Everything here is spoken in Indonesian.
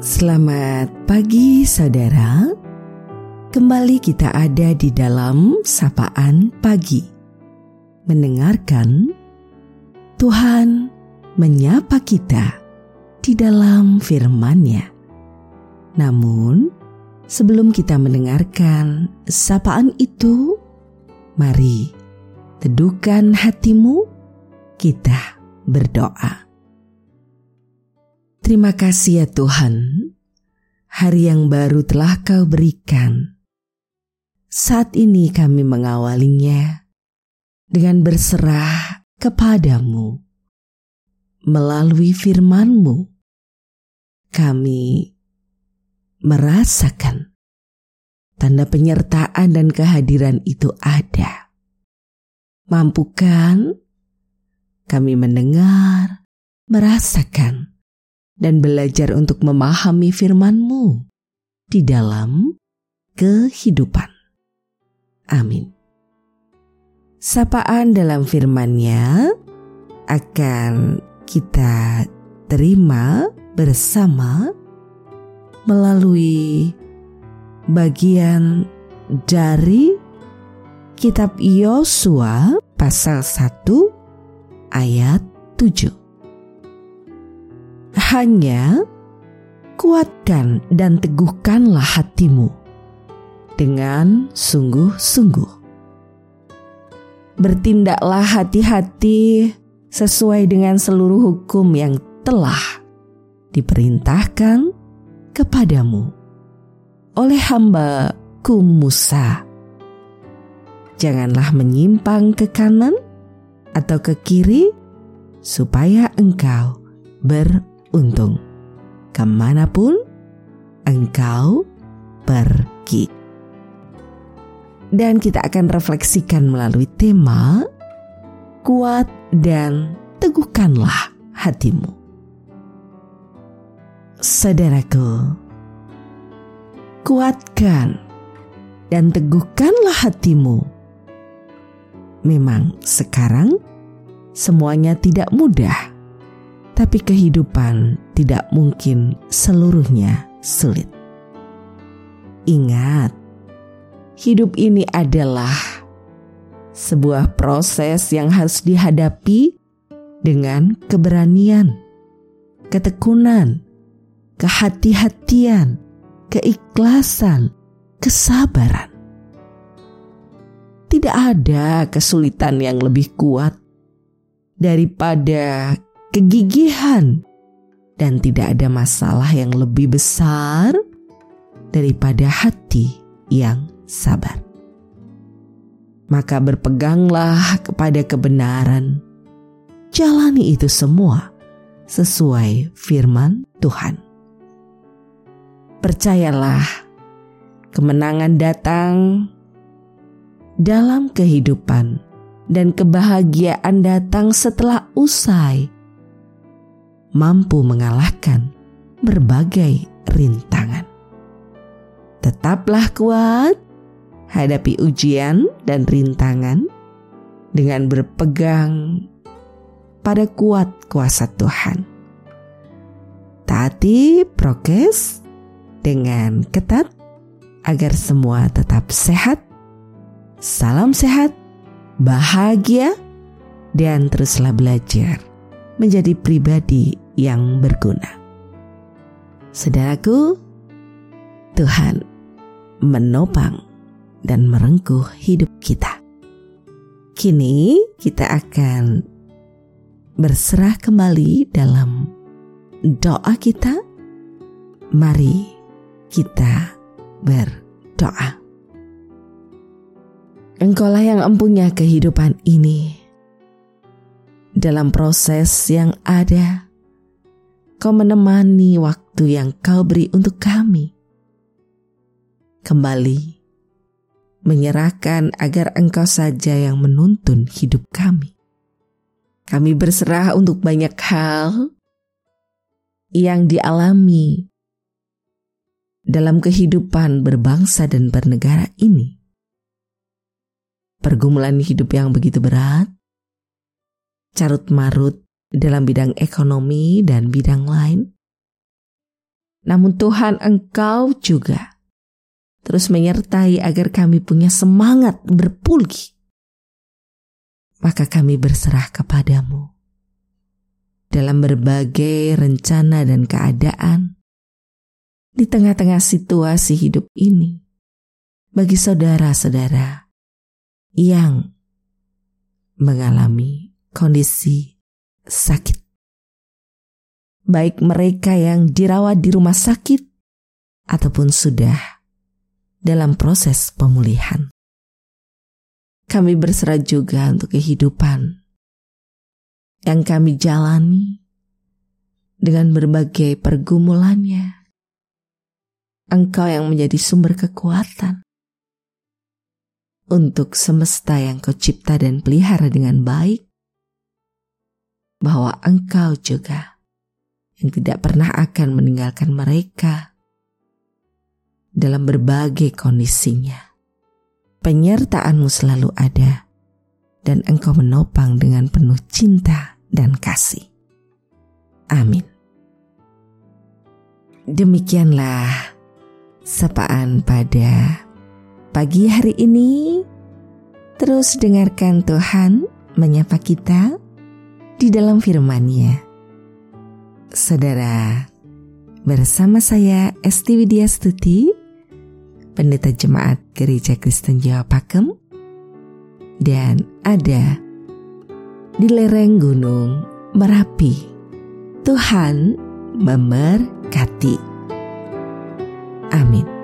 Selamat pagi saudara. Kembali kita ada di dalam sapaan pagi. Mendengarkan Tuhan menyapa kita di dalam firman-Nya. Namun sebelum kita mendengarkan sapaan itu Mari teduhkan hatimu kita berdoa Terima kasih ya Tuhan, hari yang baru telah Kau berikan. Saat ini kami mengawalinya dengan berserah kepadamu. Melalui firman-Mu, kami merasakan tanda penyertaan dan kehadiran itu ada. Mampukan kami mendengar, merasakan, dan belajar untuk memahami firman-Mu di dalam kehidupan. Amin. Sapaan dalam firman-Nya akan kita terima bersama melalui bagian dari kitab Yosua pasal 1 ayat 7 hanya kuatkan dan teguhkanlah hatimu dengan sungguh-sungguh. Bertindaklah hati-hati sesuai dengan seluruh hukum yang telah diperintahkan kepadamu oleh hamba Musa. Janganlah menyimpang ke kanan atau ke kiri supaya engkau ber untung ke mana pun engkau pergi. Dan kita akan refleksikan melalui tema kuat dan teguhkanlah hatimu. Saudaraku, kuatkan dan teguhkanlah hatimu. Memang sekarang semuanya tidak mudah tapi kehidupan tidak mungkin seluruhnya sulit. Ingat, hidup ini adalah sebuah proses yang harus dihadapi dengan keberanian, ketekunan, kehati-hatian, keikhlasan, kesabaran. Tidak ada kesulitan yang lebih kuat daripada kegigihan, dan tidak ada masalah yang lebih besar daripada hati yang sabar. Maka berpeganglah kepada kebenaran, jalani itu semua sesuai firman Tuhan. Percayalah, kemenangan datang dalam kehidupan dan kebahagiaan datang setelah usai mampu mengalahkan berbagai rintangan. Tetaplah kuat, hadapi ujian dan rintangan dengan berpegang pada kuat kuasa Tuhan. Taati prokes dengan ketat agar semua tetap sehat. Salam sehat, bahagia, dan teruslah belajar menjadi pribadi yang berguna. Saudaraku, Tuhan menopang dan merengkuh hidup kita. Kini kita akan berserah kembali dalam doa kita. Mari kita berdoa. Engkaulah yang empunya kehidupan ini dalam proses yang ada, kau menemani waktu yang kau beri untuk kami. Kembali menyerahkan agar engkau saja yang menuntun hidup kami. Kami berserah untuk banyak hal yang dialami dalam kehidupan berbangsa dan bernegara ini. Pergumulan hidup yang begitu berat, carut marut dalam bidang ekonomi dan bidang lain. namun Tuhan Engkau juga terus menyertai agar kami punya semangat berpulih. Maka kami berserah kepadamu dalam berbagai rencana dan keadaan di tengah-tengah situasi hidup ini bagi saudara-saudara yang mengalami kondisi sakit. Baik mereka yang dirawat di rumah sakit ataupun sudah dalam proses pemulihan. Kami berserah juga untuk kehidupan yang kami jalani dengan berbagai pergumulannya Engkau yang menjadi sumber kekuatan untuk semesta yang kau cipta dan pelihara dengan baik, bahwa engkau juga yang tidak pernah akan meninggalkan mereka dalam berbagai kondisinya. Penyertaanmu selalu ada dan engkau menopang dengan penuh cinta dan kasih. Amin. Demikianlah sapaan pada pagi hari ini. Terus dengarkan Tuhan menyapa kita di dalam firman-Nya. Saudara, bersama saya Esti Widya Stuti, Pendeta Jemaat Gereja Kristen Jawa Pakem, dan ada di lereng gunung Merapi. Tuhan memberkati. Amin.